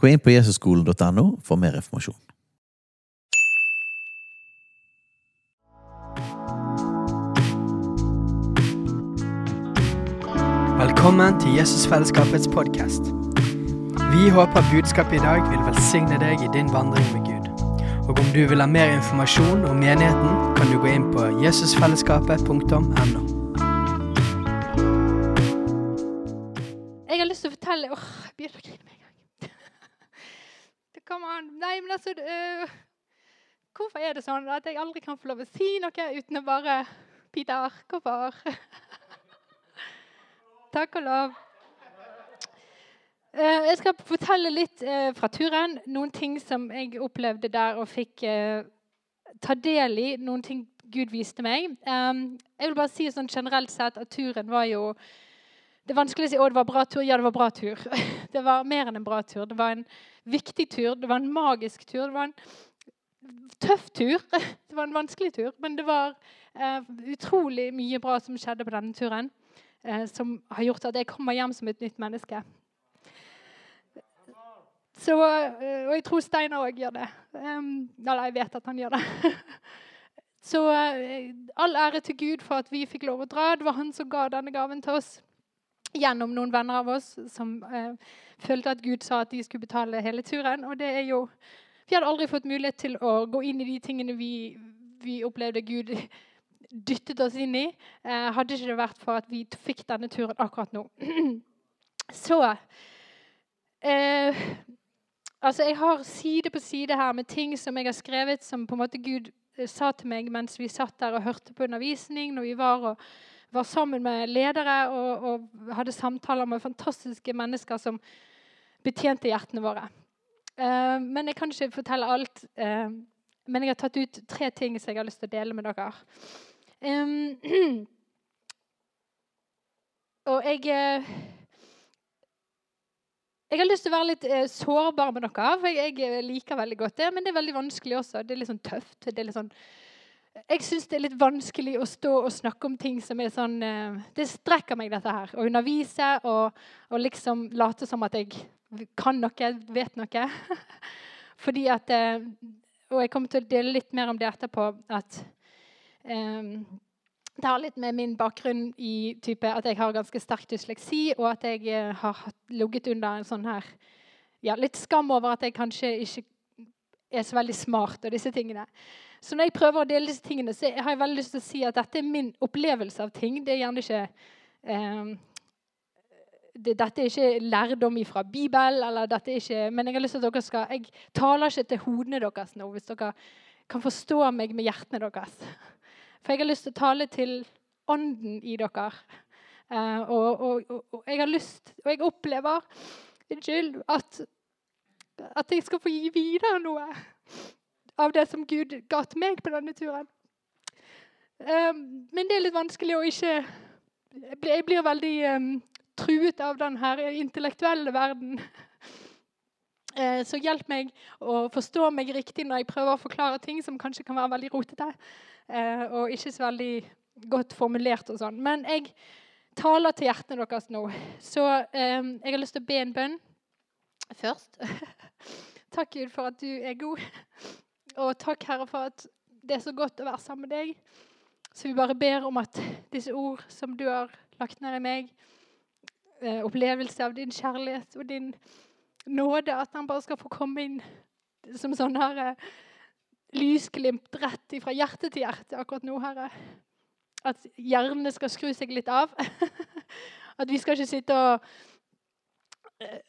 Gå inn på jesusskolen.no for mer informasjon. Velkommen til Jesusfellesskapets podkast. Vi håper budskapet i dag vil velsigne deg i din vandring med Gud. Og om du vil ha mer informasjon om menigheten, kan du gå inn på jesusfellesskapet.no. Jeg har lyst til å fortelle Åh, jeg begynner å grine gang. Det on. Nei, men altså uh, Hvorfor er det sånn at jeg aldri kan få lov å si noe uten å bare Peter, hvorfor? Takk og lov. Uh, Jeg skal fortelle litt uh, fra turen. Noen ting som jeg opplevde der og fikk uh, ta del i. Noen ting Gud viste meg. Um, jeg vil bare si sånn generelt sett at turen var jo Det er vanskelig å si å, det var bra tur. Ja, det var bra tur. Det var mer enn en bra tur. Det var en viktig tur. Det var en magisk tur. Det var en tøff tur. Det var en vanskelig tur. Men det var uh, utrolig mye bra som skjedde på denne turen. uh, som har gjort at jeg kommer hjem som et nytt menneske. Så, eh, og jeg tror Steinar òg gjør det. Um, eller jeg vet at han gjør det. Så all ære til Gud for at vi fikk lov å dra. Det var han som ga denne gaven til oss gjennom noen venner av oss som eh, følte at Gud sa at de skulle betale hele turen. Og det er jo Vi hadde aldri fått mulighet til å gå inn i de tingene vi, vi opplevde Gud dyttet oss inn i, eh, hadde ikke det vært for at vi fikk denne turen akkurat nå. Så eh, Altså, jeg har side på side her med ting som jeg har skrevet som på en måte Gud eh, sa til meg mens vi satt der og hørte på undervisning, når vi var, og, var sammen med ledere og, og hadde samtaler med fantastiske mennesker som betjente hjertene våre. Eh, men jeg kan ikke fortelle alt. Eh, men jeg har tatt ut tre ting som jeg har lyst til å dele med dere. Um, og jeg eh, jeg har lyst til å være litt eh, sårbar med dere, for jeg, jeg, liker veldig godt det. Men det er veldig vanskelig også. Det er litt sånn tøft. Det er litt sånn, jeg syns det er litt vanskelig å stå og snakke om ting som er sånn eh, Det strekker meg, dette her. Å undervise og, og, liksom late som at jeg kan noe, vet noe. Fordi at eh, Og jeg kommer til å dele litt mer om det etterpå. At um, det har litt med min bakgrunn i type at jeg har ganske sterk dysleksi, og at jeg har ligget under en sånn her ja, Litt skam over at jeg kanskje ikke er så veldig smart og disse tingene. Så når jeg prøver å dele disse tingene, så har jeg veldig lyst til å si at dette er min opplevelse av ting. Det er gjerne ikke eh, det, Dette er ikke lærdom fra Bibelen, eller dette er ikke, men jeg har lyst til at dere skal Jeg taler ikke til hodene deres nå, hvis dere kan forstå meg med hjertene deres. For jeg har lyst til å tale til ånden i dere. Og, og, og, og, jeg har lyst, og jeg opplever unnskyld, at, at jeg skal få gi videre noe av det som Gud ga til meg på denne turen. Um, men det er litt vanskelig å ikke Jeg blir veldig um, truet av den her intellektuelle verden. Uh, så hjelp meg å forstå meg riktig når jeg prøver å forklare ting som kanskje kan være veldig rotete. uh, og ikke så veldig godt formulert og sånn. Men jeg taler til hjertene deres nå. Så um, jeg har lyst til å be en bønn først. takk, Gud, for at du er god. Og takk, Herre, for at det er så godt å være sammen med deg. Så vi bare ber om at disse ord som du har lagt ned i meg, eh, opplevelse av din kjærlighet og din nåde, at han bare skal få komme inn som sånn her eh, lysglimt rett fra hjerte til hjerte akkurat nå, Herre. At hjernen skal skru seg litt av. At vi skal ikke sitte og uh,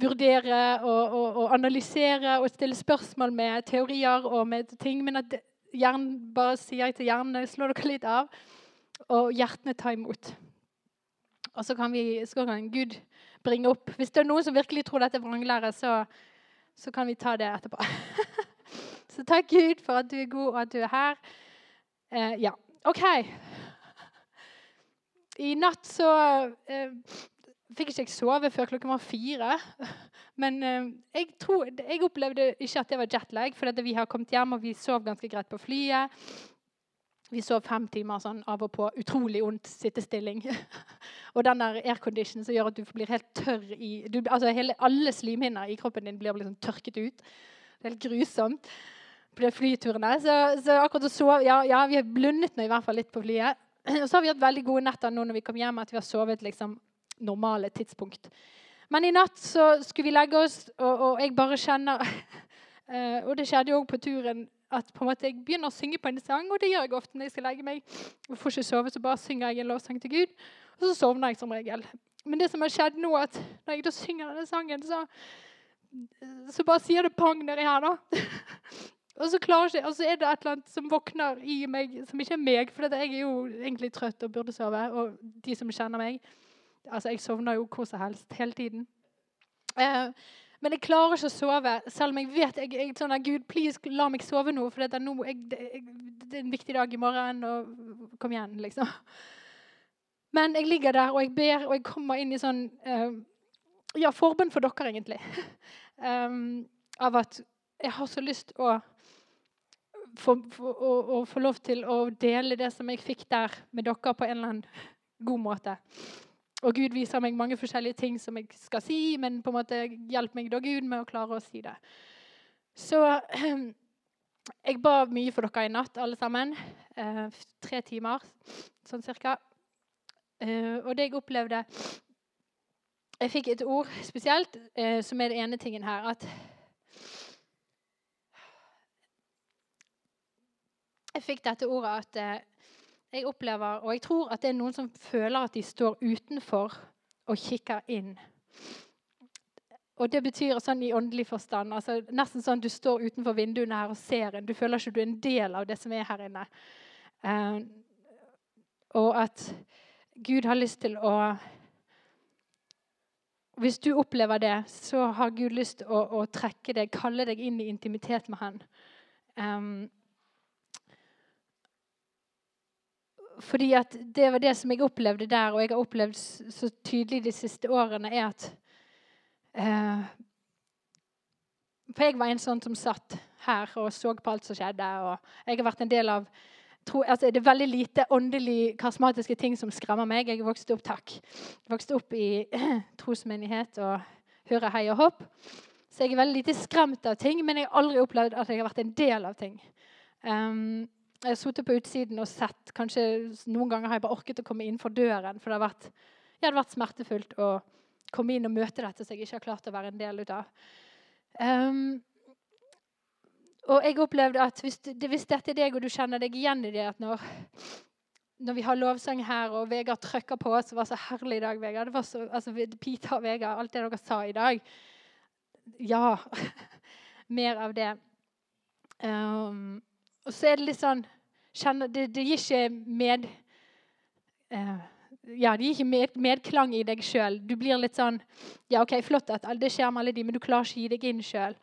vurdere og, og, og, analysere og stille spørsmål med teorier og med ting, men at hjernen bare sier jeg til hjernen slå dere litt av, og hjertene tar imot. Og så kan, vi, så kan Gud bringe opp Hvis det er noen som virkelig tror dette er vranglære, så, så kan vi ta det etterpå. så takk Gud for at du er god, og at du er her. Eh, ja, OK. I natt så eh, fikk ikke jeg sove før klokken var fire. Men eh, jeg, tror, jeg, opplevde ikke at det var jetlag, for vi har kommet hjem og vi sov ganske greit på flyet. Vi sov fem timer sånn av og på. Utrolig ondt sittestilling. og den der airconditionen som gjør at du blir helt tørr i du, altså hele, Alle slimhinner i kroppen din blir liksom tørket ut. Det er helt grusomt på de flyturene. Så, så akkurat å sove ja, ja, vi har blundet nå i hvert fall litt på flyet. Og så har vi hatt veldig gode netter nå når vi kom hjem, at vi har sovet liksom normale tidspunkt. Men i natt så skulle vi legge oss, og, og jeg bare kjenner uh, Og det skjedde jo òg på turen at på en måte jeg begynner å synge på en sang, og det gjør jeg ofte når jeg skal legge meg. og får ikke sove, så bare synger jeg en lovsang til Gud, og så sovner jeg som regel. Men det som har skjedd nå, at når jeg da synger denne sangen, så, så bare sier det pang nedi her, da. Og så, ikke, og så, er det et eller annet som våkner i meg, som ikke er meg. For jeg er jo egentlig trøtt og burde sove. Og de som kjenner meg altså Jeg sovner jo hvor som helst hele tiden. Eh, men jeg klarer ikke å sove, selv om jeg vet jeg, jeg, sånn at Gud, please, la meg sove nå. For nå, jeg, jeg, det er en viktig dag i morgen. og Kom igjen, liksom. Men jeg ligger der og jeg ber, og jeg kommer inn i sånn eh, Ja, forbønn for dere, egentlig. um, av at jeg har så lyst å få, for, å, å få lov til å dele det som jeg fikk der, med dere på en eller annen god måte. Og Gud viser meg mange forskjellige ting som jeg skal si, men på en måte hjelp meg da Gud med å klare å si det. Så jeg ba mye for dere i natt, alle sammen. Eh, tre timer, sånn cirka. Eh, og det jeg opplevde Jeg fikk et ord spesielt, eh, som er den ene tingen her, at Jeg fikk dette ordet at eh, jeg opplever, og jeg tror at det er noen som føler at de står utenfor og kikker inn. Og det betyr sånn i åndelig forstand. altså Nesten sånn du står utenfor vinduene her og ser en. Du føler ikke du er en del av det som er her inne. Uh, og at Gud har lyst til å Hvis du opplever det, så har Gud lyst til å, å trekke deg, kalle deg inn i intimitet med Han. Um, fordi at det var det som jeg opplevde der, og jeg har opplevd så tydelig de siste årene, er at eh, For jeg var en sånn som satt her og så på alt som skjedde. og jeg har vært en del av tro, altså Det er veldig lite åndelig karismatiske ting som skremmer meg. Jeg vokste opp takk. Jeg vokste opp i trosmenighet og hører hei og hopp. Så jeg er veldig lite skremt av ting, men jeg har aldri opplevd at jeg har vært en del av ting. Um, jeg har sittet på utsiden og sett. Kanskje Noen ganger har jeg bare orket å komme inn for døren. For det har vært, det har vært smertefullt å komme inn og møte dette som jeg ikke har klart å være en del av. Um, og jeg opplevde at hvis, hvis, dette er deg, og du kjenner deg igjen i det at når, når vi har lovsang her, og Vegard trykker på oss Det var så herlig i dag, Vegard. Det var så, altså, Pita og Vegard, alt det dere sa i dag. Ja. Mer av det. Um, og så er det litt sånn kjenner, det, det, gir ikke med uh, ja, det gir ikke med, medklang i deg sjøl. Du blir litt sånn Ja, OK, flott at det skjer med alle de, men du klarer ikke å gi deg inn sjøl.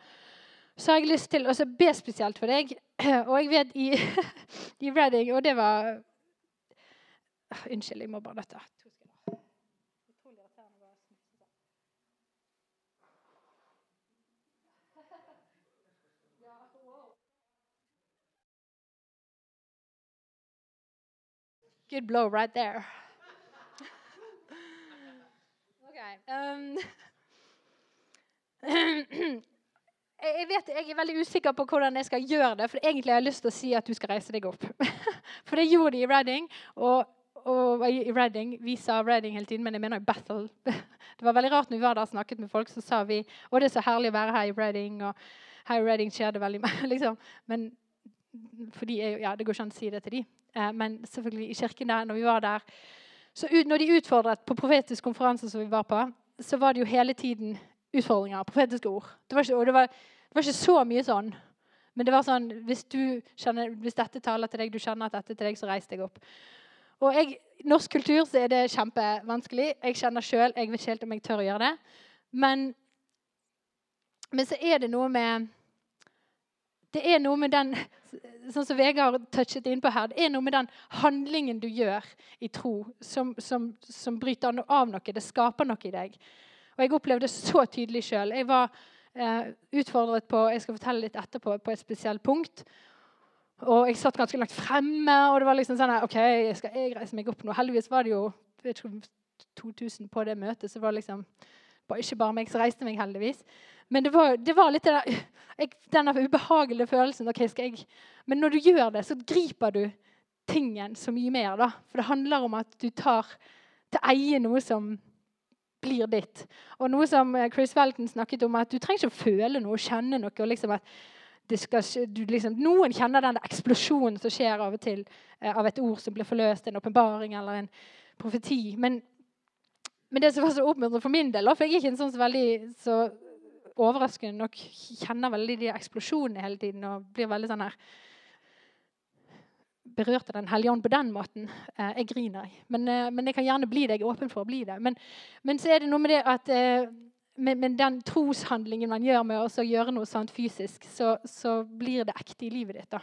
Så har jeg lyst til å be spesielt for deg. Og jeg vet i, i Reading Og det var Unnskyld, jeg må bare dette. Good blow right there. okay. Um, jeg, vet, jeg er veldig usikker på hvordan jeg skal gjøre det. For egentlig har jeg lyst til å si at du skal reise deg opp. for det gjorde de i Reading. Og, og i Reading, Vi sa Reading hele tiden, men jeg mener Battle. Det var veldig rart når vi var der og snakket med folk, så sa vi å det er så herlig å være her i Reading. Og her i Reading skjer det veldig mye. liksom. Men fordi jeg, ja, det går ikke an å si det til dem. Eh, men selvfølgelig i kirken der, når vi var der så Når de utfordret på profetisk konferanse, som vi var på, så var det jo hele tiden utfordringer. Profetiske ord. Det var ikke, det var, det var ikke så mye sånn. Men det var sånn hvis, kjenner, hvis, dette taler til deg, du kjenner at dette til deg, så reis deg opp. Og jeg, norsk kultur så er det kjempevanskelig. Jeg kjenner sjøl Jeg vet ikke helt om jeg tør å gjøre det. Men, men så er det noe med Det er noe med den Sånn som Vegard touchet innpå her, det er noe med den handlingen du gjør i tro, som, som, som bryter av noe. Det skaper noe i deg. Og jeg opplevde det så tydelig sjøl. Jeg var eh, utfordret på jeg skal fortelle litt etterpå, på et spesielt punkt. Og jeg satt ganske langt fremme, og det var liksom sånn OK, skal jeg reise meg opp nå? Heldigvis var det jo jeg tror, 2000 på det møtet, så det var liksom bare, ikke bare meg som reiste meg, heldigvis. Men det var, det var litt det der, jeg, denne ubehagelige følelsen. Okay, jeg... Men når du gjør det, så griper du tingen så mye mer. da. For det handler om at du tar til eie noe som blir ditt. Og noe som eh, Chris Welton snakket om, at du trenger ikke å føle noe kjenne noe. og liksom at skal, liksom, Noen kjenner den eksplosjonen som skjer av og til eh, av et ord som blir forløst, en åpenbaring eller en profeti. Men, men, det som var så oppmuntrende for min del, for jeg er ikke en sånn så veldig så overraskende nok kjenner veldig de eksplosjonene hele tiden og blir veldig sånn her berørt av Den hellige ånd på den måten. Eh, jeg griner. Men, eh, men, jeg kan gjerne bli det. Jeg er åpen for å bli det. Men, men så er det noe med det at eh, med, med den troshandlingen man gjør med å gjøre noe sånt fysisk, så, så, blir det ekte i livet ditt. da.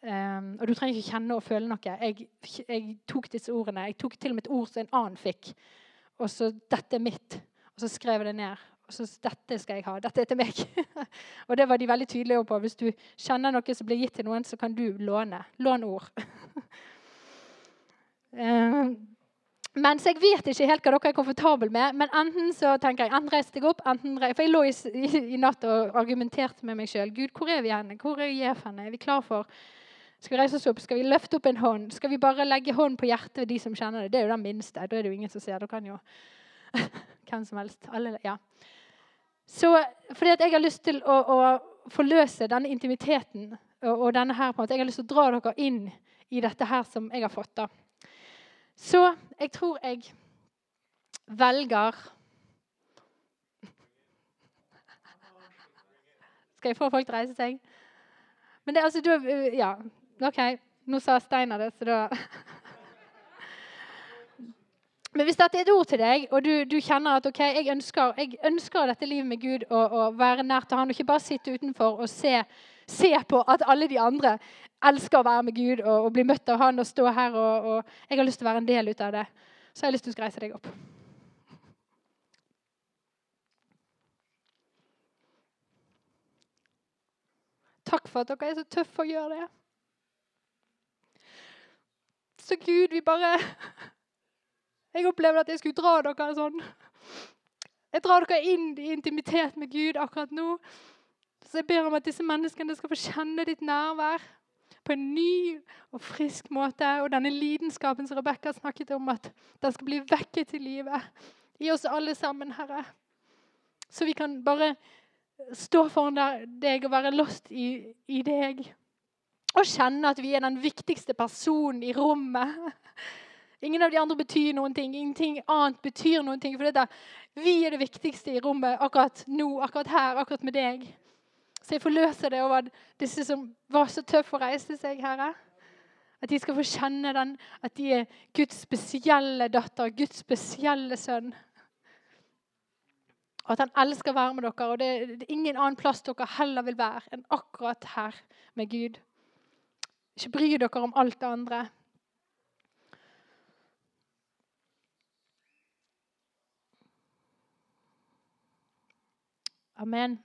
Um, og du trenger ikke kjenne og føle noe. Jeg, jeg, tok disse ordene. Jeg tok til og med et ord som en annen fikk. Og så 'Dette er mitt.' Og så skrev jeg det ned. Så 'Dette skal jeg ha. Dette er til meg.' og det var de veldig tydelige på. Hvis du kjenner noe som blir gitt til noen, så kan du låne. Lån ord. um, men så jeg vet ikke helt hva dere er komfortable med. Men enten så tenker jeg, enten reiser deg opp, enten reiser, For jeg lå i, i, i, natt og argumenterte med meg sjøl. Gud, hvor er vi hen? Hvor er Jef hen? Er vi klar for Skal vi reise oss opp? Skal vi løfte opp en hånd? Skal vi bare legge hånd på hjertet de som kjenner det? Det er jo det minste. Da er det jo ingen som ser. Da kan jo hvem som helst. Alle, ja. Så fordi jeg har lyst til å, å forløse denne intimiteten og, og, denne her på en måte, Jeg har lyst til å dra dere inn i dette her som jeg har fått. da. Så jeg tror jeg velger Skal jeg få folk til å reise seg? Men det, altså, du, ja, OK. Nå sa Steinar det, så da Men hvis dette er et ord til deg, og du, du kjenner at ok, jeg ønsker, jeg ønsker, dette livet med Gud og, og være nær til Han, og ikke bare sitte utenfor og se, se, på at alle de andre elsker å være med Gud og, og bli møtt av Han og stå her og, og, Jeg har lyst til å være en del ut av det. Så har jeg lyst til å reise deg opp. Takk for at dere er så tøffe å gjøre det. Så Gud, vi bare jeg opplevde at jeg skulle dra dere sånn. Jeg drar dere inn i intimitet med Gud akkurat nå. Så jeg ber om at disse menneskene skal få kjenne ditt nærvær på en ny og frisk måte. Og denne lidenskapen som Rebekka snakket om, at den skal bli vekket til live i oss alle sammen, Herre. Så vi kan bare stå foran deg og være lost i, i deg. Og kjenne at vi er den viktigste personen i rommet. Ingen av de andre betyr noen ting. Ingenting annet betyr noen ting. For dette, vi er det viktigste i rommet akkurat nå, akkurat her, akkurat med deg. Så jeg forløser det over disse som var så tøffe å reise seg, Herre. At de skal få kjenne den, at de er Guds spesielle datter, Guds spesielle sønn. Og at han elsker å være med dere. Og det, er ingen annen plass dere heller vil være enn akkurat her med Gud. Ikke bry dere om alt det andre. Amen.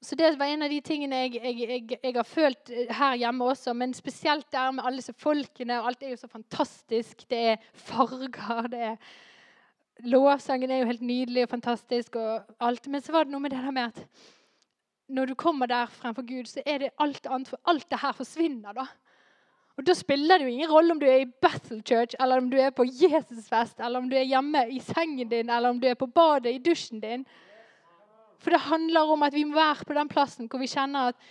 Så Det var en av de tingene jeg, jeg, jeg, jeg, har følt her hjemme også. Men spesielt der med alle disse folkene. og Alt er jo så fantastisk. Det er farger. det er Lovsangen er jo helt nydelig og fantastisk. og alt. Men så var det noe med det der med at når du kommer der fremfor Gud, så er det alt annet. For alt det her forsvinner. da. Og Da spiller det jo ingen rolle om du er i Battle Church, eller om du er på Jesusfest, eller om du er hjemme i sengen din, eller om du er på badet i dusjen din. For det handler om at vi må være på den plassen hvor vi kjenner at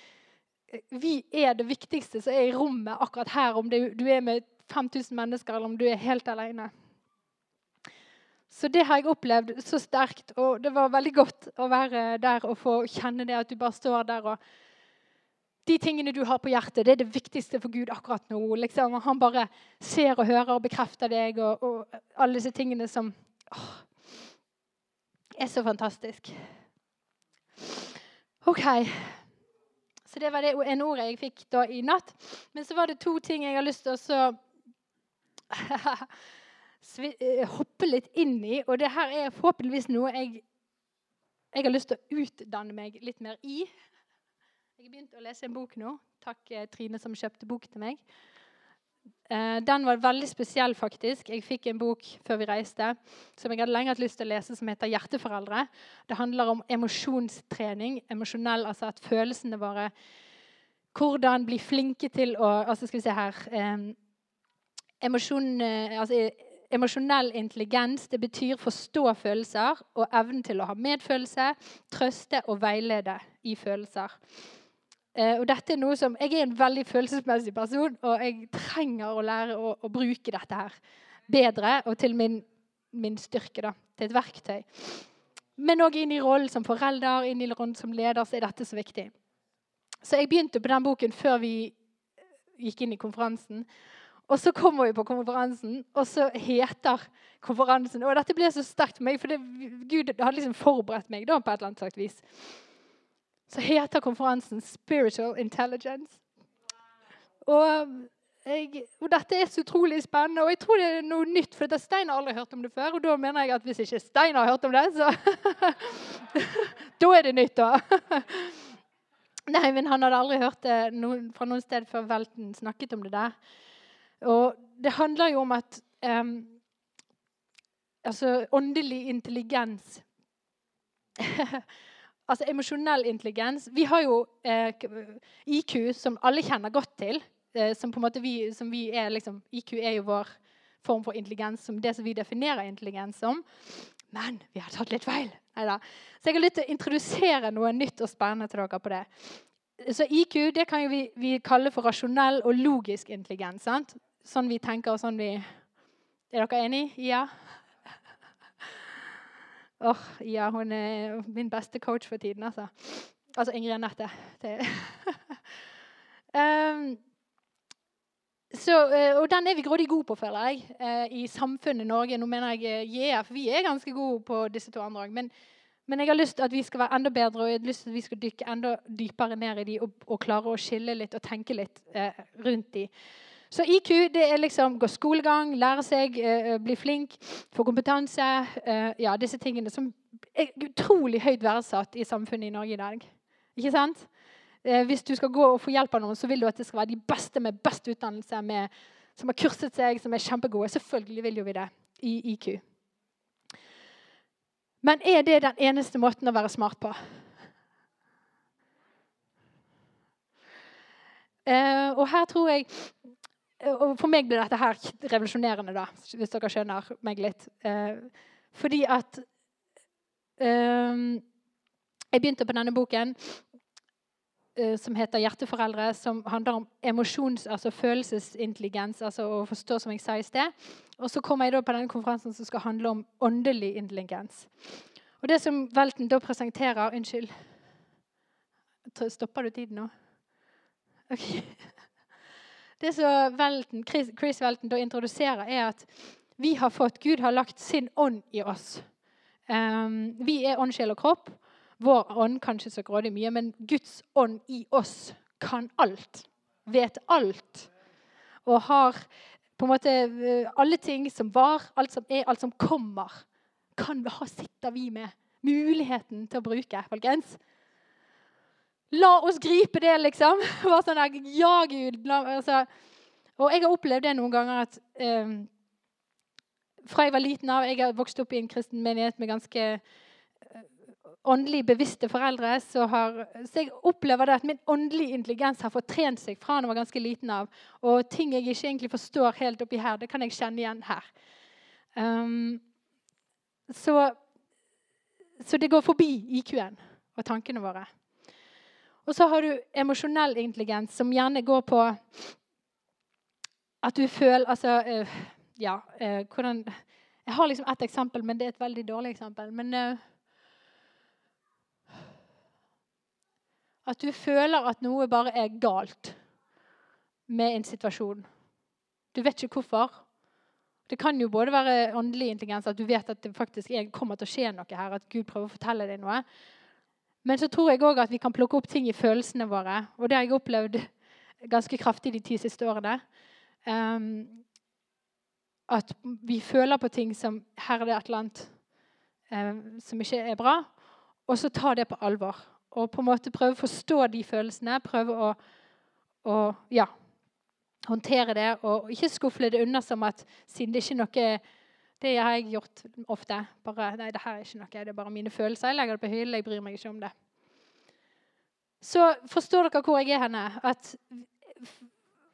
eh, vi er det viktigste som er i rommet akkurat her, om du er med 5000 mennesker, eller om du er helt alene. Så det har jeg opplevd så sterkt, og det var veldig godt å være der og få kjenne det at du bare står der og de tingene du har på hjertet, det er det viktigste for Gud akkurat nå. Liksom. Han bare ser og hører og bekrefter deg og, og alle disse tingene som åh, er så fantastisk. OK. Så det var det en ordet jeg fikk da i natt. Men så var det to ting jeg har lyst til å hoppe litt inn i. Og det her er forhåpentligvis noe jeg, jeg har lyst til å utdanne meg litt mer i. Jeg har begynt å lese en bok nå. Takk, eh, Trine, som kjøpte bok til meg. Eh, den var veldig spesiell, faktisk. Jeg fikk en bok før vi reiste som jeg hadde lenge hatt lyst til å lese, som heter 'Hjerteforeldre'. Det handler om emosjonstrening. Emosjonell, altså at følelsene våre Hvordan bli flinke til å altså Skal vi se her eh, emosjon, altså, Emosjonell intelligens det betyr forstå følelser og evnen til å ha medfølelse, trøste og veilede i følelser. Eh, og dette er noe som, Jeg er en veldig følelsesmessig person, og jeg trenger å lære å, å bruke dette her bedre og til min, min styrke. da, Til et verktøy. Men òg inn i rollen som forelder, inn i rollen som leder, så er dette så viktig. Så jeg begynte på den boken før vi gikk inn i konferansen. Og så kommer vi på konferansen, og så heter konferansen Og dette ble så sterkt for meg, for det, Gud hadde liksom forberedt meg da, på et eller annet sagt vis så heter konferansen 'Spiritual Intelligence'. Og, jeg, og, dette er så utrolig spennende, og jeg tror det er noe nytt. For Stein har aldri hørt om det før. Og da mener jeg at hvis ikke Stein har hørt om det, så Da er det nytt, da. Nei, men han hadde aldri hørt det noen, fra noen sted før Velten snakket om det der. Og det handler jo om at um, Altså åndelig intelligens altså emosjonell intelligens Vi har jo eh, IQ, som alle kjenner godt til. Eh, som på en måte vi, vi er liksom, IQ er jo vår form for intelligens, som det som vi definerer intelligens som. Men vi har tatt litt feil. Neida. Så jeg har lyst til å introdusere noe nytt og spennende til dere på det. Så IQ det kan vi, vi kalle for rasjonell og logisk intelligens. Sant? Sånn vi tenker og sånn vi Er dere enige? Ja? Åh, oh, ja, hun er min beste coach for tiden, altså. Altså Ingrid Anette. um, så, eh, og den er vi grådig gode på, føler jeg, eh, i samfunnet Norge. Nå mener jeg JF. Vi er ganske gode på disse to andre òg. Men, men, jeg har lyst til at vi skal være enda bedre og jeg har lyst til at vi skal dykke enda dypere ned i de og, og klare å skille litt og tenke litt eh, rundt de. Så IQ det er liksom gå skolegang, lære seg, eh, bli flink, få kompetanse. Eh, ja, disse tingene som er utrolig høyt verdsatt i samfunnet i Norge i dag. Ikke sant? Eh, hvis du skal gå og få hjelp av noen, så vil du at det skal være de beste med best utdannelse, med, som har kurset seg, som er kjempegode. Selvfølgelig vil jo vi det i IQ. Men er det den eneste måten å være smart på? Eh, og her tror jeg og For meg blir dette her revolusjonerende, da, hvis dere skjønner meg litt. Eh, fordi at eh, Jeg begynte på denne boken eh, som heter 'Hjerteforeldre', som handler om emosjons, altså følelsesintelligens, altså å forstå, som jeg sa i sted. Og så kommer jeg da på denne konferansen som skal handle om åndelig intelligens. Og det som Welton da presenterer Unnskyld. Stopper du tiden nå? Okay. Det som Velten, Chris, Chris Velten da introduserer, er at vi har fått Gud har lagt sin ånd i oss. Um, vi er ånd, sjel og kropp. Vår ånd kan ikke så grådig mye, men Guds ånd i oss kan alt. Vet alt. Og har på en måte eh, alle ting som var, alt som er, alt som kommer, kan ha, sitter vi med muligheten til å bruke, folkens. La oss gripe det, liksom. Bare Sånn der, ja, Gud. Altså. Og jeg har opplevd det noen ganger at eh, fra jeg var liten av Jeg har vokst opp i en kristen menighet med ganske eh, åndelig bevisste foreldre. Så, har, så jeg opplever det at min åndelige intelligens har fått trent seg fra jeg var ganske liten av. Og ting jeg ikke egentlig forstår helt oppi her, det kan jeg kjenne igjen her. Um, så, så det går forbi IQ-en og tankene våre. Og så har du emosjonell intelligens, som gjerne går på at du føler Altså uh, Ja, uh, hvordan Jeg har liksom ett eksempel, men det er et veldig dårlig eksempel. Men uh, At du føler at noe bare er galt med en situasjon. Du vet ikke hvorfor. Det kan jo både være åndelig intelligens, at du vet at det faktisk kommer til å skje noe her. At Gud prøver å fortelle deg noe. Men så tror jeg òg at vi kan plukke opp ting i følelsene våre. Og det har jeg opplevd ganske kraftig de ti siste årene. Um, at vi føler på ting som Her er det et eller annet um, som ikke er bra. Og så ta det på alvor. Og på en måte prøve å forstå de følelsene. Prøve å, å ja, håndtere det. Og ikke skufle det under som at siden det ikke er noe det har jeg gjort ofte. Bare, nei, det her er ikke noe, det er bare mine følelser. Jeg legger det på hyllen. Jeg bryr meg ikke om det. Så forstår dere hvor jeg er henne? At,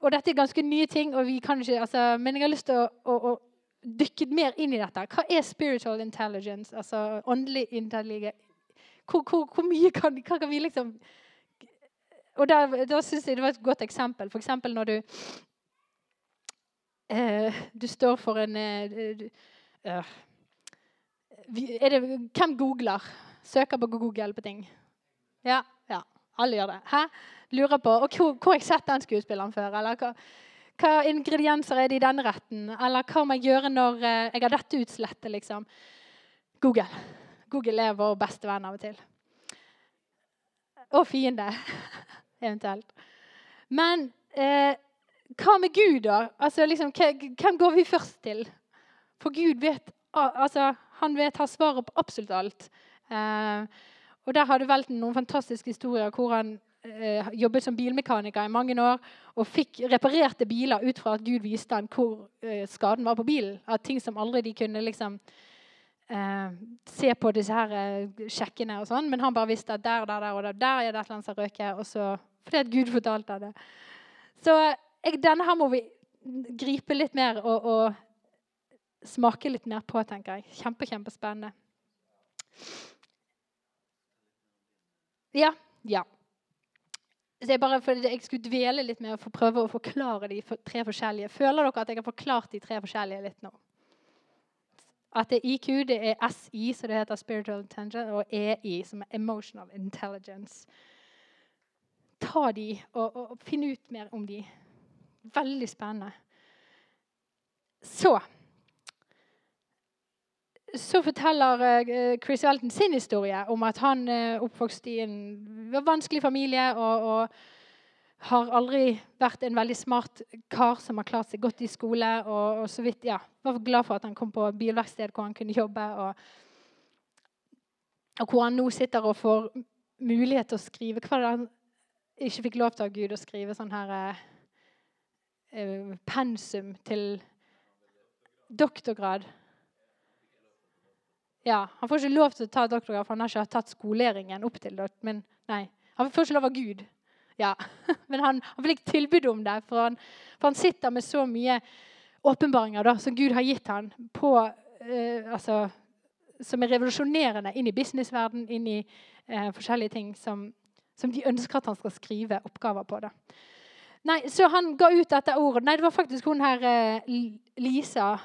og dette er ganske nye ting, ikke, altså, men jeg har lyst til å, å, å dykke mer inn i dette. Hva er spiritual intelligence? Altså åndelig intelligens? Hvor, hvor, hvor, mye kan, hva kan vi liksom Og da, da syns jeg det var et godt eksempel. F.eks. når du eh, du står for en eh, uh, det, Hvem googler? Søker på Google på ting? Ja, ja alle gjør det. Hæ? Lurer på og hvor, hvor jeg sett den skuespilleren før? Eller hva, hva, ingredienser er det i denne retten? Eller hva må jeg gjøre når jeg har dette utslettet? Liksom? Google. Google er vår beste venn av og til. Og fiende, eventuelt. Men eh, hva med Gud, da? Altså, liksom, hvem går vi først til? For Gud vet, altså, han vet har svaret på absolutt alt. Eh, og Der har du valgt noen fantastiske historier hvor han eh, jobbet som bilmekaniker i mange år og fikk reparerte biler ut fra at Gud viste han hvor eh, skaden var på bilen. At ting som aldri de kunne liksom eh, se på disse her eh, sjekkene og sånn, men han bare visste at der, der, der og der, der er det et eller annet som røker. Og så, fordi at Gud fortalte det. Så jeg, denne her må vi gripe litt mer og, og smake litt mer på, tenker jeg. Kjempe, kjempespennende. Ja. Ja. Så jeg, bare, jeg skulle dvele litt med å prøve å forklare de tre forskjellige. Føler dere at jeg har forklart de tre forskjellige litt nå? At det er IQ, det er SI, som det heter Spiritual Intelligence, og EI, som er Emotional Intelligence. Ta de og, og, og finn ut mer om de. Veldig spennende. Så så forteller uh, Chris Elton sin historie om at han uh, oppvokste i en vanskelig familie og, og, har aldri vært en veldig smart kar som har klart seg godt i skole. Og, og så vidt, ja, var glad for at han kom på bilverksted hvor han kunne jobbe. Og, og, hvor han nå sitter og får mulighet til å skrive. Hva er det han ikke fikk lov til av Gud å skrive sånn her uh, pensum til doktorgrad? Ja, Han får ikke lov til å ta doktorgrad, for han har ikke tatt skoleringen opp til det. Men nei, han får ikke lov av Gud. Ja, Men han, han fikk tilbud om det, for han, for han, sitter med så mye åpenbaringer da, som Gud har gitt han på, eh, altså, som er revolusjonerende inn i businessverden, inn i eh, forskjellige ting som, som, de ønsker at han skal skrive oppgaver på. da. Nei, Så han ga ut dette ordet. Nei, det var faktisk hun her eh, Lisa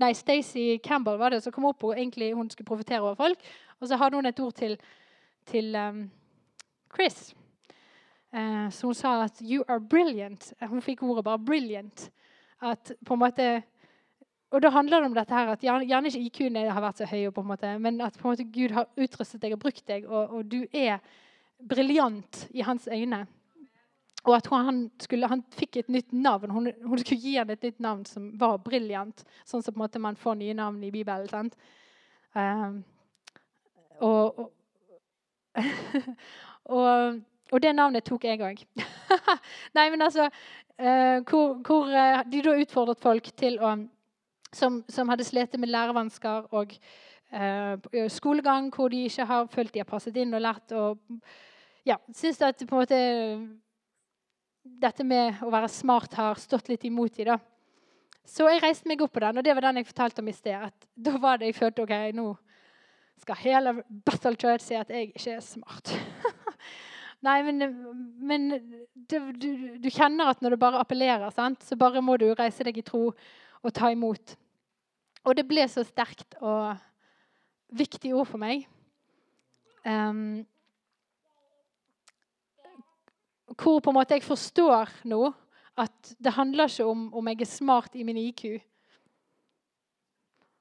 Nei, Stacey Campbell var det som kom opp og egentlig hun skulle profetere over folk. Og så hadde hun et ord til, til um, Chris. Uh, så hun sa at 'you are brilliant'. Hun fikk ordet bare 'brilliant'. At på en måte og da handler det om dette her, at gjerne ikke IQ-en har vært så høy, på en måte, men at på en måte Gud har utrustet deg og brukt deg, og, og du er briljant i hans øyne. Og at han, skulle, han, fikk et nytt navn. Hun, hun, skulle gi ham et nytt navn som var briljant. Sånn som man får nye navn i Bibelen. Um, og, og, og, det navnet tok jeg òg. Nei, men altså uh, hvor, hvor uh, de da utfordret folk til å Som, som hadde slitt med lærevansker og uh, skolegang, hvor de ikke har følt de har passet inn og lært og ja, syns at på en måte dette med å være smart har stått litt imot i. da. Så jeg reiste meg opp på den, og det var den jeg fortalte om i sted. at Da var det jeg følte ok, nå skal hele Battle Church si at jeg ikke er smart. Nei, men, men du, du, du, kjenner at når det bare appellerer, sant? så bare må du reise deg i tro og ta imot. Og det ble så sterkt og viktig ord for meg. Um, hvor på en måte jeg forstår nå at det handler ikke om om jeg er smart i min IQ.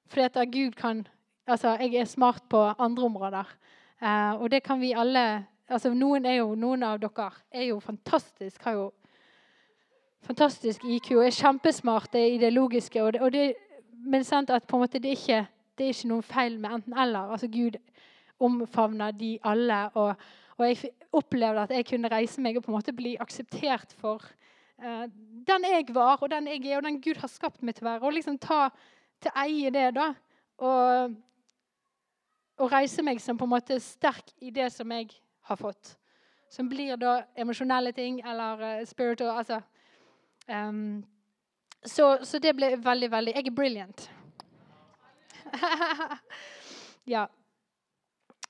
Fordi at Gud kan Altså, jeg er smart på andre områder. Eh, og det kan vi alle altså Noen, jo, noen av dere er jo fantastisk, har jo fantastisk IQ og er kjempesmarte i det logiske. Og det, og det, men sant at på en måte det er ikke det er ikke noen feil med enten-eller. Altså Gud omfavner de alle. Og, og, jeg opplevde at jeg kunne reise meg og på en måte bli akseptert for uh, den jeg var, og den jeg er, og den Gud har skapt meg til å være. Og liksom ta til eie det, da. Og, og reise meg som på en måte sterk i det som jeg har fått. Som blir da emosjonelle ting eller uh, spiritual altså, um, så, så, det ble veldig, veldig Jeg er brilliant. ja.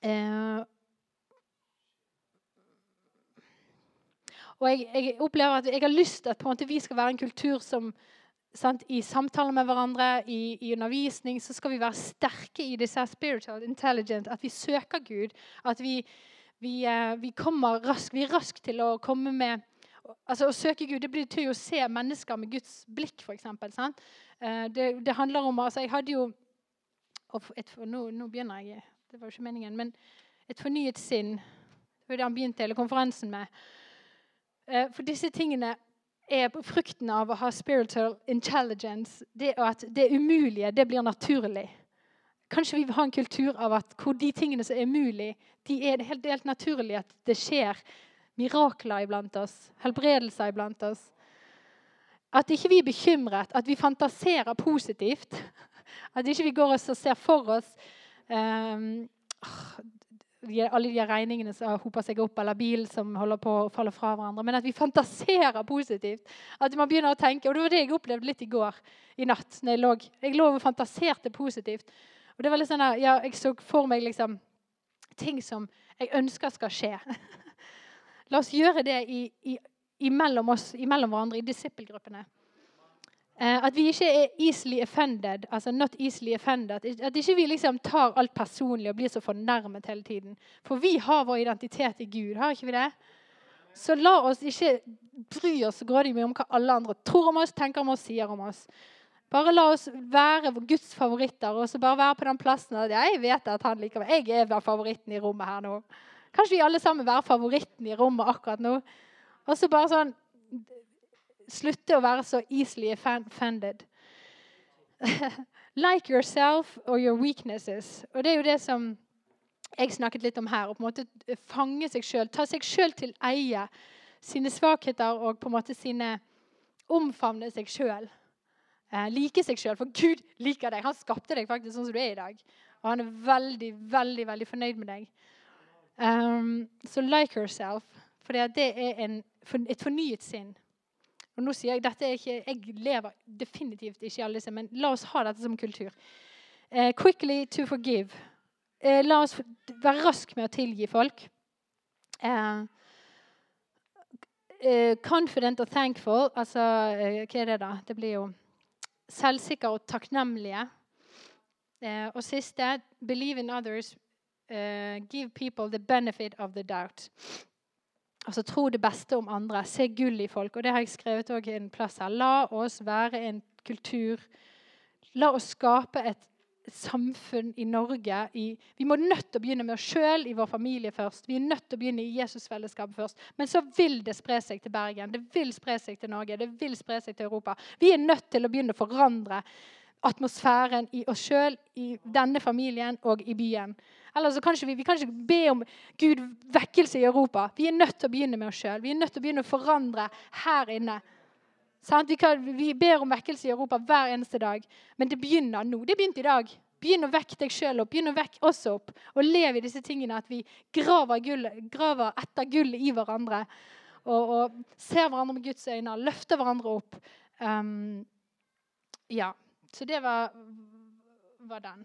Uh, og jeg, jeg, opplever at jeg har lyst til at vi skal være en kultur som sant, I samtaler med hverandre, i, i, undervisning, så skal vi være sterke i disse spiritual intelligent. At vi søker Gud. At vi, vi, uh, vi kommer rask, vi til å komme med altså Å søke Gud det betyr jo å se mennesker med Guds blikk, f.eks. Uh, det, det handler om altså Jeg hadde jo et, nå, nå, begynner jeg, det var jo ikke meningen, men et fornyet sinn. Det var det han begynte hele konferansen med. Eh, for disse tingene er frukten av å ha spiritual intelligence. Det at det umulige, det blir naturlig. Kanskje vi vil ha en kultur av at hvor de tingene som er umulig, de er helt, helt naturlig at det skjer mirakler iblant oss, helbredelser iblant oss. At ikke vi er bekymret, at vi fantaserer positivt. At ikke vi går og ser for oss um, alle de regningene som hoper seg opp, eller bil som holder på å falle fra hverandre. Men at vi fantaserer positivt. At man begynner å tenke, og Det var det jeg opplevde litt i går i natt. når Jeg lå, jeg lå og fantaserte positivt. Og det var litt sånn at, ja, Jeg så for meg liksom ting som jeg ønsker skal skje. La oss gjøre det i, i, imellom oss, imellom hverandre, i disippelgruppene. Eh, at vi ikke er easily offended. altså not easily offended, At ikke vi liksom tar alt personlig og blir så fornærmet hele tiden. For vi har vår identitet i Gud. har ikke vi det? Så la oss ikke bry oss grådig mye om hva alle andre tror om oss, tenker om oss, sier om oss. Bare la oss være Guds favoritter og så bare være på den plassen at jeg vet at han liker meg. Jeg er favoritten i rommet her nå. Kanskje vi alle sammen være favoritten i rommet akkurat nå? Og så bare sånn slutte å være så easily offended. like yourself or your weaknesses. Og det er jo det som jeg snakket litt om her. Å på en måte fange seg sjøl, ta seg sjøl til eie. Sine svakheter og på en måte sine Omfavne seg sjøl. Eh, like seg sjøl. For Gud liker deg. Han skapte deg faktisk sånn som du er i dag. Og han er veldig, veldig veldig fornøyd med deg. Um, så like yourself. For det er en, et fornyet sinn. Og nå sier Jeg dette er ikke, jeg lever definitivt ikke i alle disse, men la oss ha dette som kultur. Uh, quickly to forgive. Uh, la oss være rask med å tilgi folk. Uh, confident og thankful. Altså, hva er det, da? Det blir jo selvsikre og takknemlige. og siste believe in others. give people the benefit of the doubt. Altså tro det beste om andre. Se gull i folk. Og det har jeg skrevet også en plass her. La oss være en kultur. La oss skape et samfunn i Norge i, Vi må nødt til å begynne med oss sjøl i vår familie først. Vi er nødt til å begynne i Jesusfellesskapet først. Men så vil det spre seg til Bergen, det vil spre seg til Norge, det vil spre seg til Europa. Vi er nødt til å begynne å forandre atmosfæren i oss sjøl, i denne familien og i byen. Eller så kan vi, vi kan ikke be om Gud vekkelse i Europa. Vi er nødt til å begynne med oss sjøl. Vi er nødt til å begynne å forandre her inne. Vi, kan, vi, ber om vekkelse i Europa hver eneste dag, men det begynner nå. Det begynte i dag. Begynn å vekke deg sjøl opp. Begynn å vekke oss opp. Og lev i disse tingene at vi graver, gull, graver etter gull i hverandre. Og, og, ser hverandre med Guds øyne. Løfter hverandre opp. Um, ja. Så det var, var den.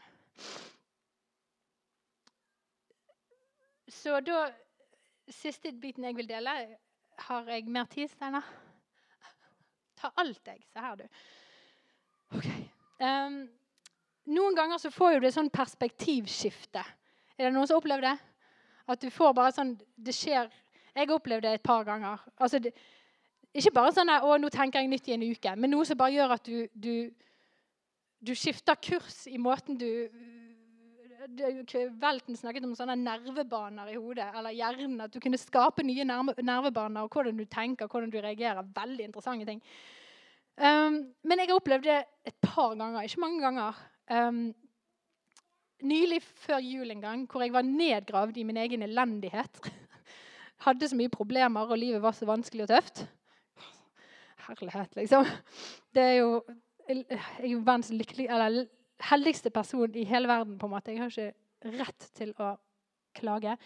Så da Siste biten jeg vil dele Har jeg mer tid, Steinar? Ta alt, jeg. Se her, du. Ok. Um, noen ganger så får jo det sånn perspektivskifte. Er det noen som opplever det? At du får bare sånn Det skjer Jeg har opplevd det et par ganger. Altså, det, ikke bare sånn at, å, nå tenker jeg nytt i en uke, men noe som bare gjør at du, du, du skifter kurs i måten du Velten snakket om sånne nervebaner i hodet eller hjernen. At du kunne skape nye nervebaner og hvordan du tenker, hvordan du reagerer. Veldig interessante ting. Um, men jeg har opplevd det et par ganger, ikke mange ganger. Um, nylig før jul en gang, hvor jeg var nedgravd i min egen elendighet. Hadde så mye problemer, og livet var så vanskelig og tøft. Herlighet, liksom. Det er jo Jeg er verdens lykkelig, eller heldigste person i hele verden. på en måte. Jeg har ikke rett til å klage.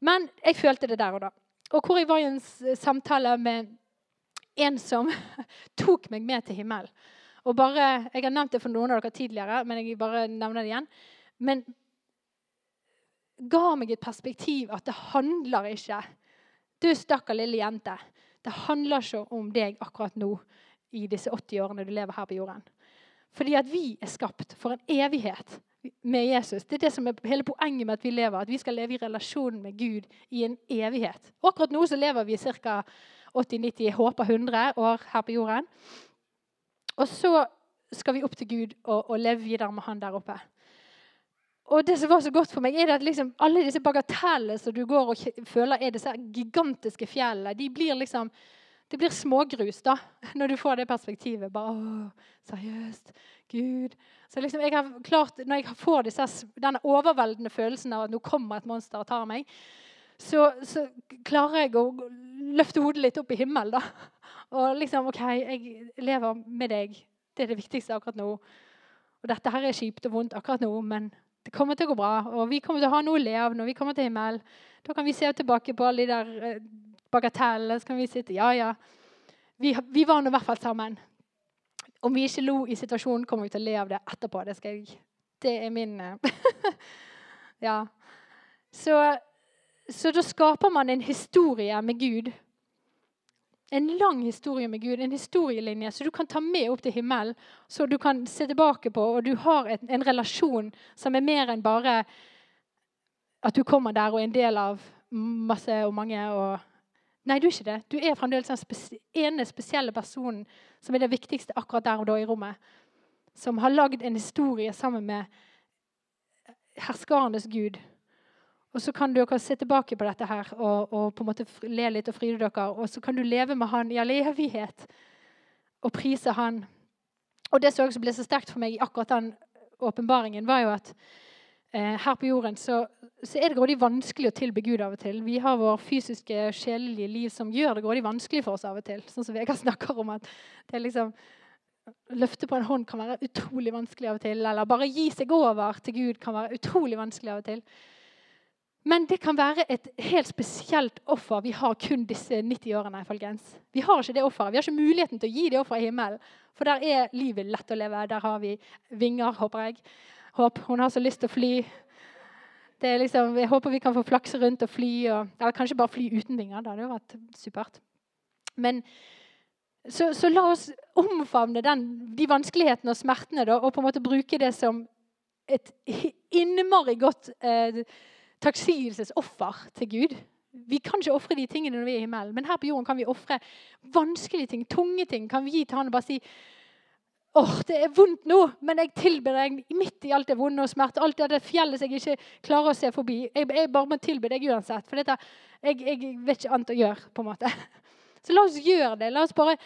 Men jeg følte det der og da. Og hvor jeg var i en samtale med en som tok meg med til himmelen. Og bare, Jeg har nevnt det for noen av dere tidligere, men jeg bare nevner det igjen. Men ga meg et perspektiv at det handler ikke Du stakkar lille jente. Det handler ikke om deg akkurat nå i disse 80 årene du lever her på jorden. Fordi at vi er skapt for en evighet med Jesus. Det er det som er hele poenget med at vi lever. At vi skal leve i relasjon med Gud i en evighet. Akkurat nå så lever vi ca. 80-90, håper 100 år her på jorden. Og så skal vi opp til Gud og, og leve videre med Han der oppe. Og det som var så godt for meg, er at liksom alle disse bagatellene som du går og føler er disse gigantiske fjellene, de blir liksom det blir smågrus da, når du får det perspektivet. Bare, å, seriøst, Gud. Så liksom jeg har klart, Når jeg får disse, denne overveldende følelsen av at nå kommer et monster og tar meg, så, så klarer jeg å løfte hodet litt opp i himmelen. da. Og liksom OK, jeg lever med deg. Det er det viktigste akkurat nå. Og dette her er kjipt og vondt akkurat nå, men det kommer til å gå bra. Og vi kommer til å ha noe å le av når vi kommer til himmelen. Da kan vi se tilbake på alle de der bagatellene. Så kan vi sitte Ja, ja. Vi, vi var nå i hvert fall sammen. Om vi ikke lo i situasjonen, kommer vi til å le av det etterpå. Det, skal jeg, det er min eh, Ja. Så, så da skaper man en historie med Gud en lang historie med Gud, en historielinje som du kan ta med opp til himmelen. Så du kan se tilbake på, og du har en, en relasjon som er mer enn bare at du kommer der og er en del av masse og mange. Og Nei, du er ikke det. Du er fremdeles den ene spesielle personen som er det viktigste akkurat der og da i rommet. Som har lagd en historie sammen med herskarenes Gud. Og så kan dere se tilbake på dette her og, og på en måte le litt og fryde dere. Og så kan du leve med han i all evighet og prise han. Og det som også ble så sterkt for meg i akkurat den åpenbaringen, var jo at her på jorden så, så, er det grådig vanskelig å tilbe Gud av og til. Vi har vår fysiske, sjelelige liv som gjør det grådig vanskelig for oss av og til. Sånn som Vegard snakker om at det liksom Løfte på en hånd kan være utrolig vanskelig av og til. Eller bare gi seg over til Gud kan være utrolig vanskelig av og til. Men det kan være et helt spesielt offer vi har kun disse 90 årene. folkens. Vi har ikke det offeret. Vi har ikke muligheten til å gi det offeret i himmelen. For der er livet lett å leve. Der har vi vinger, håper jeg. Håp. Hun har så lyst til å fly. Liksom, jeg håper vi kan få flakse rundt og fly. Og, eller kanskje bare fly uten vinger. Det hadde jo vært supert. Men så, så la oss omfavne den, de vanskelighetene og smertene da, og på en måte bruke det som et innmari godt eh, takksigelsesoffer til Gud. Vi kan ikke ofre de tingene når vi er i himmelen, men her på jorden kan vi ofre vanskelige ting, tunge ting. kan vi gi til han og bare si åh, det er vondt nå, men jeg tilber deg midt i alt det vonde og smerte. Alt det fjellet som jeg ikke klarer å se forbi. Jeg, jeg bare må tilbe deg uansett. For dette, jeg, jeg, vet ikke annet å gjøre. på en måte. Så la oss gjøre det. La oss bare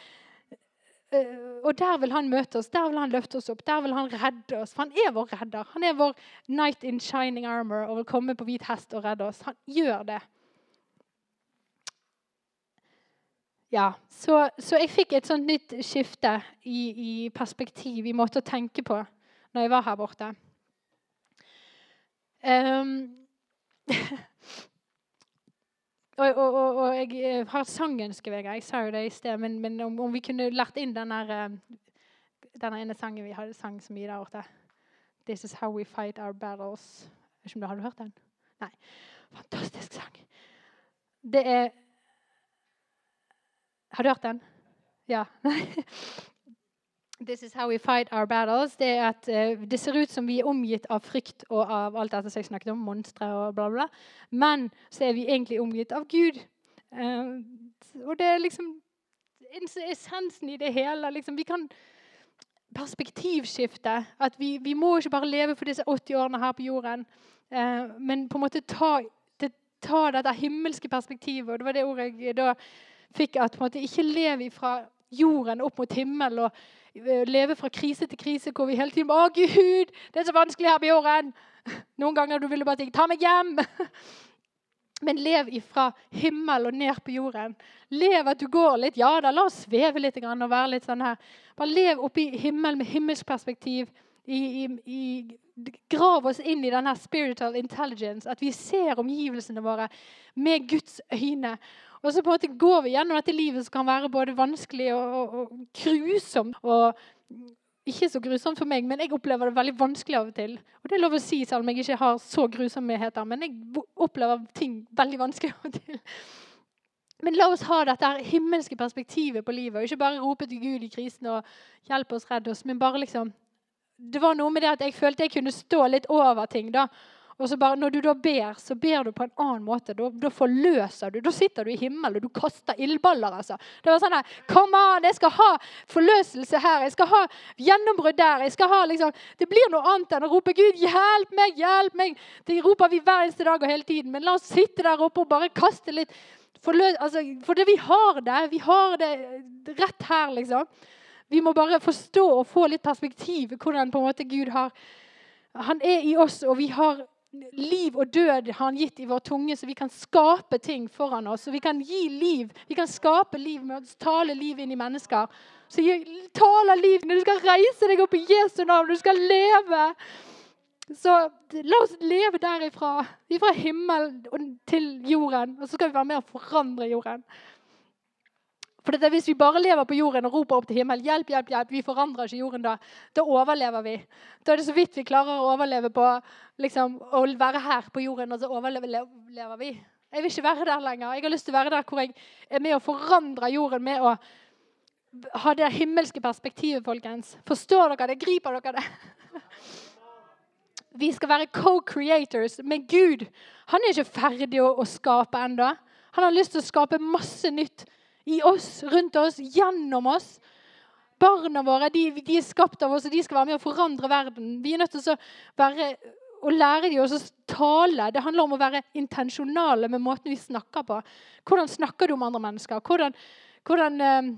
Eh, og der vil han møte oss, der vil han løfte oss opp, der vil han redde oss. For han er vår redder. Han er vår knight in shining armor og vil komme på hvit hest og redde oss. Han gjør det. Ja, så, så jeg fikk et sånt nytt skifte i, i, perspektiv, i måte å tenke på, når jeg var her borte. Um, Og, og, og, og, jeg eh, har sangønske, Vegard. Jeg sa jo det i sted. Men, men om, om, vi kunne lært inn denne, eh, denne ene sangen vi hadde sang så mye der borte. This is how we fight our battles. Ikke om du Har du hørt den? Nei. Fantastisk sang. Det er Har du hørt den? Ja. This is how we fight our battles. Det at uh, det ser ut som vi er omgitt av frykt og av alt dette som jeg snakket om, monstre og bla, bla. Men så er vi egentlig omgitt av Gud. Uh, og det er liksom essensen i det hele. Liksom, vi kan perspektivskifte. At vi, vi, må ikke bare leve for disse 80 årene her på jorden, uh, men på en måte ta, ta dette himmelske perspektivet. Og det var det ordet jeg da fikk. At måte ikke leve fra jorden opp mot himmel og eh, leve fra krise til krise hvor vi hele tiden Å, Gud, det er så vanskelig her på jorden! Noen ganger du ville bare tenke Ta meg hjem! Men lev ifra himmel og ned på jorden. Lev at du går litt. Ja da, la oss sveve litt og være litt sånn her. Bare lev oppi himmelen med himmelsk perspektiv. I, i, i, grav oss inn i denne spiritual intelligence. At vi ser omgivelsene våre med Guds øyne. Og så på en måte går vi gjennom dette livet som kan være både vanskelig og, og, og grusomt. Og ikke så grusomt for meg, men jeg opplever det veldig vanskelig av og til. Og det er lov å si, selv om jeg ikke har så grusomheter. Men jeg opplever ting veldig vanskelig av og til. Men la oss ha dette himmelske perspektivet på livet, og ikke bare rope til Gud i krisen og hjelpe oss, redde oss, men bare liksom Det var noe med det at jeg følte jeg kunne stå litt over ting. da, og så bare, Når du da ber, så ber du på en annen måte. Da, da forløser du. Da sitter du i himmelen og du kaster ildballer. altså. Det var sånn her, Kom an, jeg skal ha forløselse her. Jeg skal ha gjennombrudd der. jeg skal ha liksom, Det blir noe annet enn å rope 'Gud, hjelp meg, hjelp meg'. Det roper vi hver eneste dag og hele tiden. Men la oss sitte der oppe og bare kaste litt forløs... Altså, for det vi har det. Vi har det rett her, liksom. Vi må bare forstå og få litt perspektiv hvordan på en måte Gud har Han er i oss, og vi har liv og død har han gitt i vår tunge, så vi kan skape ting foran oss. Så vi kan gi liv. Vi kan skape liv med å tale liv inn i mennesker. Så tale liv når du skal reise deg opp i Jesu navn, du skal leve. Så la oss leve derifra, fra himmelen til jorden. Og så skal vi være med og forandre jorden. For dette, Hvis vi bare lever på jorden og roper opp til himmelen, hjelp, hjelp, hjelp, vi forandrer ikke jorden da. Da overlever vi. Da er det så vidt vi klarer å overleve på liksom, å være her på jorden, og så overlever vi. Jeg vil ikke være der lenger. Jeg har lyst til å være der hvor jeg er med å forandre jorden med å ha det himmelske perspektivet, folkens. Forstår dere det? Griper dere det? Vi skal være co-creators med Gud. Han er ikke ferdig å, å skape ennå. Han har lyst til å skape masse nytt i oss, rundt oss, gjennom oss. Barna våre de, de, er skapt av oss, og de skal være med å forandre verden. Vi er nødt til å, være, å lære dem å tale. Det handler om å være intensjonale med måten vi snakker på. Hvordan snakker du om andre mennesker? Hvordan, hvordan eh,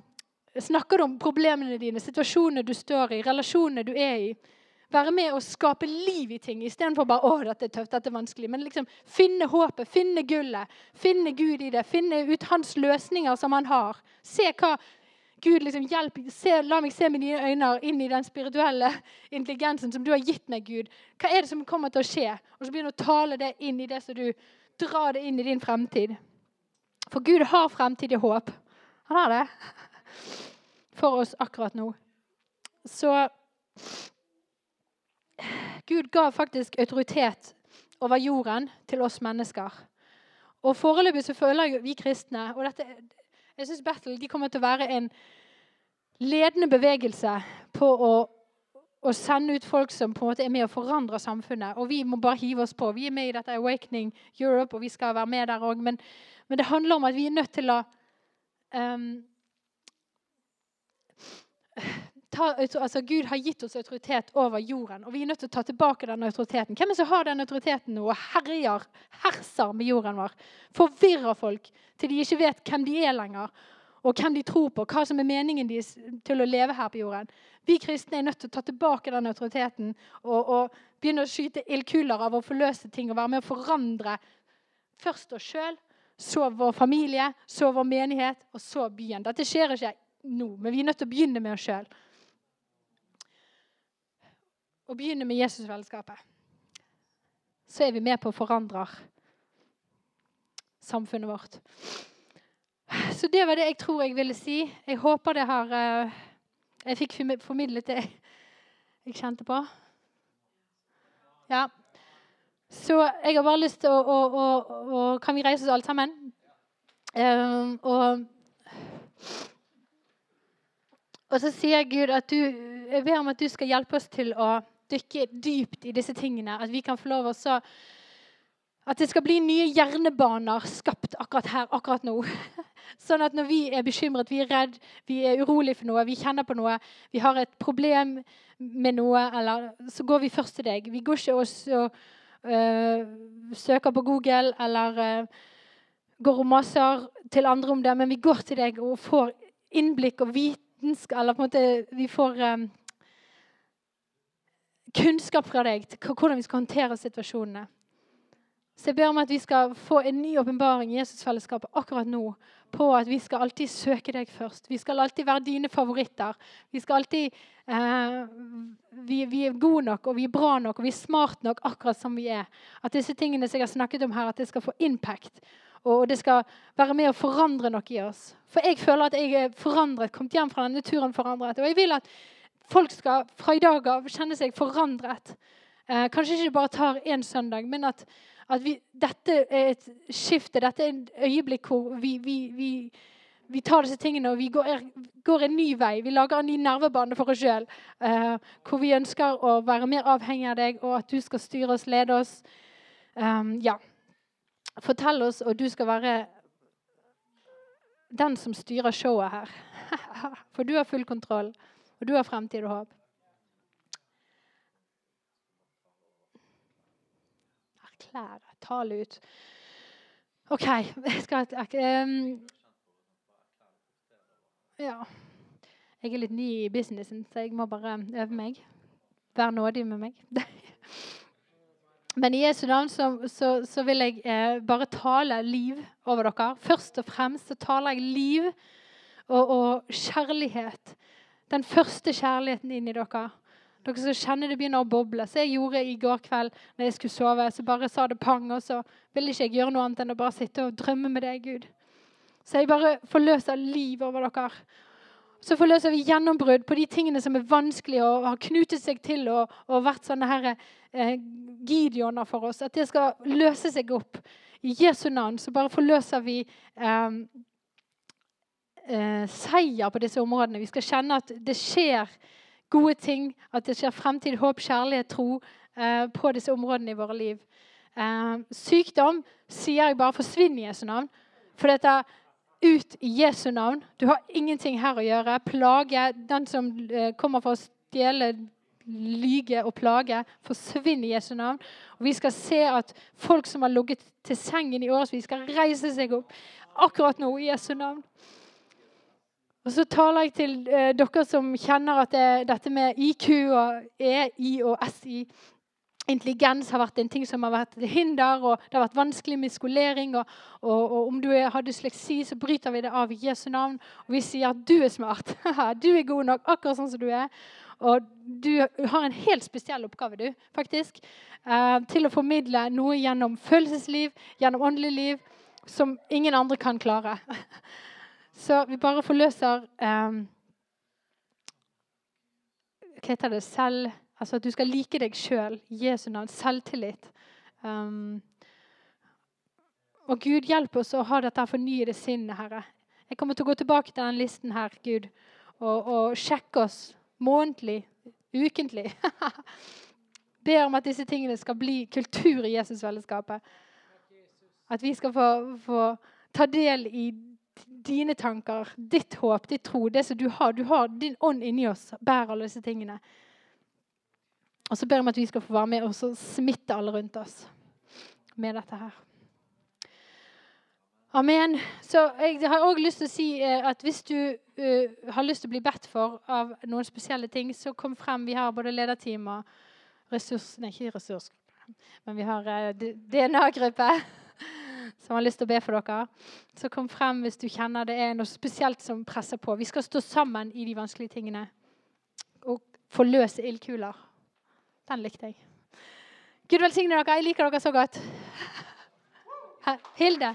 snakker du om problemene dine, situasjonene du står i, relasjonene du er i? Være med og skape liv i ting istedenfor bare å, dette er tøft, dette er vanskelig. Men liksom finne håpet, finne gullet, finne Gud i det. Finne ut hans løsninger som han har. Se hva Gud liksom hjelper, se, La meg se med dine øyne inn i den spirituelle intelligensen som du har gitt meg, Gud. Hva er det som kommer til å skje? Og så begynner du å tale det inn i det så du drar det inn i din fremtid. For Gud har fremtidig håp. Han har det for oss akkurat nå. Så Gud ga faktisk autoritet over jorden til oss mennesker. Og Foreløpig så føler vi kristne og dette, jeg synes Battle de kommer til å være en ledende bevegelse på å, å, sende ut folk som på en måte er med og forandrer samfunnet. Og vi må bare hive oss på. Vi er med i dette Awakening Europe, og vi skal være med der òg. Men, men, det handler om at vi er nødt til å um, ta, altså Gud har gitt oss autoritet over jorden, og vi er nødt til å ta tilbake den autoriteten. Hvem er det som har den autoriteten nå og herjer, herser med jorden vår? Forvirrer folk til de ikke vet hvem de er lenger, og hvem de tror på, hva som er meningen deres til å leve her på jorden. Vi kristne er nødt til å ta tilbake den autoriteten og, og begynne å skyte ildkuler av å forløse ting og være med å forandre først oss sjøl, så vår familie, så vår menighet, og så byen. Dette skjer ikke nå, men vi er nødt til å begynne med oss sjøl og begynner med Jesusfellesskapet, så er vi med på å forandre samfunnet vårt. Så det var det jeg tror jeg ville si. Jeg håper det har eh, Jeg fikk formidlet det jeg kjente på. Ja. Så jeg har bare lyst til å, å, å, å Kan vi reise oss alle sammen? Um, og, og så sier Gud at du Jeg ber om at du skal hjelpe oss til å dykke dypt i disse tingene. At vi kan få lov å At det skal bli nye hjernebaner skapt akkurat her, akkurat nå. Sånn at når vi er bekymret, vi er redd, vi er urolig for noe, vi kjenner på noe, vi har et problem med noe, eller, så går vi først til deg. Vi går ikke og uh, søker på Google eller uh, går og maser til andre om det, men vi går til deg og får innblikk og vitenskap Eller på en måte vi får um, kunnskap fra deg til hvordan vi skal håndtere situasjonene. Så jeg ber om at vi skal få en ny åpenbaring i Jesusfellesskapet akkurat nå på at vi skal alltid søke deg først. Vi skal alltid være dine favoritter. Vi skal alltid eh, vi, vi, er gode nok, og vi er bra nok, og vi er smart nok akkurat som vi er. At disse tingene som jeg har snakket om her, at det skal få impact. Og det skal være med å forandre noe i oss. For jeg føler at jeg er forandret, kommet hjem fra denne turen forandret. Og jeg vil at folk skal fra i dag av kjenne seg forandret. Eh, kanskje ikke bare tar én søndag, men at at vi, dette er et skifte, dette er et øyeblikk hvor vi, vi, vi, tar disse tingene og vi går, går, en ny vei. Vi lager en ny nervebane for oss sjøl. Eh, hvor vi ønsker å være mer avhengig av deg, og at du skal styre oss, lede oss. Um, ja. Fortell oss, og du skal være den som styrer showet her. For du har full kontroll, og du har fremtid og håp. Erklær erklære, tale ut. OK. Jeg skal um, Ja. Jeg er litt ny i businessen, så jeg må bare øve meg. Vær nådig med meg. Men i Jesu navn så, så, så vil jeg eh, bare tale liv over dere. Først og fremst så taler jeg liv og, og kjærlighet. Den første kjærligheten inn i dere. Dere som kjenner det begynner å boble. Så jeg gjorde i går kveld når jeg skulle sove, så bare sa det pang, og så ville ikke jeg gjøre noe annet enn å bare sitte og drømme med deg, Gud. Så jeg bare forløser liv over dere. Så forløser vi gjennombrudd på de tingene som er vanskelig og har knutet seg til og, og vært sånne her, eh, Gideoner for oss. At det skal løse seg opp. I Jesu navn så bare forløser vi eh, eh, seier på disse områdene. Vi skal kjenne at det skjer gode ting, at det skjer fremtid, håp, kjærlighet, tro eh, på disse områdene i våre liv. Eh, sykdom sier jeg bare forsvinn i Jesu navn. For dette ut i Jesu navn. Du har ingenting her å gjøre. Plage, den som eh, kommer for å stjele, lyge og plage, forsvinn i Jesu navn. Og Vi skal se at folk som har ligget til sengen i årevis, skal reise seg opp akkurat nå i Jesu navn. Og så taler jeg til eh, dere som kjenner at det, dette med IQ og EI og SI Intelligens har vært en ting som har vært hinder, og det har vært vanskelig med skolering. Og, og, og om du har dysleksi, så bryter vi det av i Jesu navn. Og vi sier at du er smart. du er god nok akkurat sånn som du er. Og du har en helt spesiell oppgave, du, faktisk. Eh, til å formidle noe gjennom følelsesliv, gjennom åndelig liv, som ingen andre kan klare. Så vi bare forløser um, Hva heter det? Selv Altså at du skal like deg sjøl. Jesu navn. Selvtillit. Um, og Gud, hjelp oss å ha dette fornyede sinnet, Herre. Jeg kommer til å gå tilbake til denne listen her, Gud, og, og sjekke oss månedlig, ukentlig. Ber om at disse tingene skal bli kultur i Jesusfellesskapet. At vi skal få, få ta del i dine tanker, ditt håp, ditt tro, det som du har. Du har din ånd inni oss, bærer alle disse tingene. Og så ber jeg om at vi skal få være med og smitte alle rundt oss med dette her. Amen. Så jeg har òg lyst til å si eh, at hvis du uh, har lyst til å bli bedt for av noen spesielle ting, så kom frem. Vi har både lederteam og ressurs... Nei, ikke ressursgruppe, men vi har uh, DNA-gruppe som har lyst til å be for dere. Så kom frem hvis du kjenner det er noe spesielt som presser på. Vi skal stå sammen i de vanskelige tingene og forløse ildkuler. Den likte jeg. Gud velsigne dere. Jeg liker dere så godt. Hilde.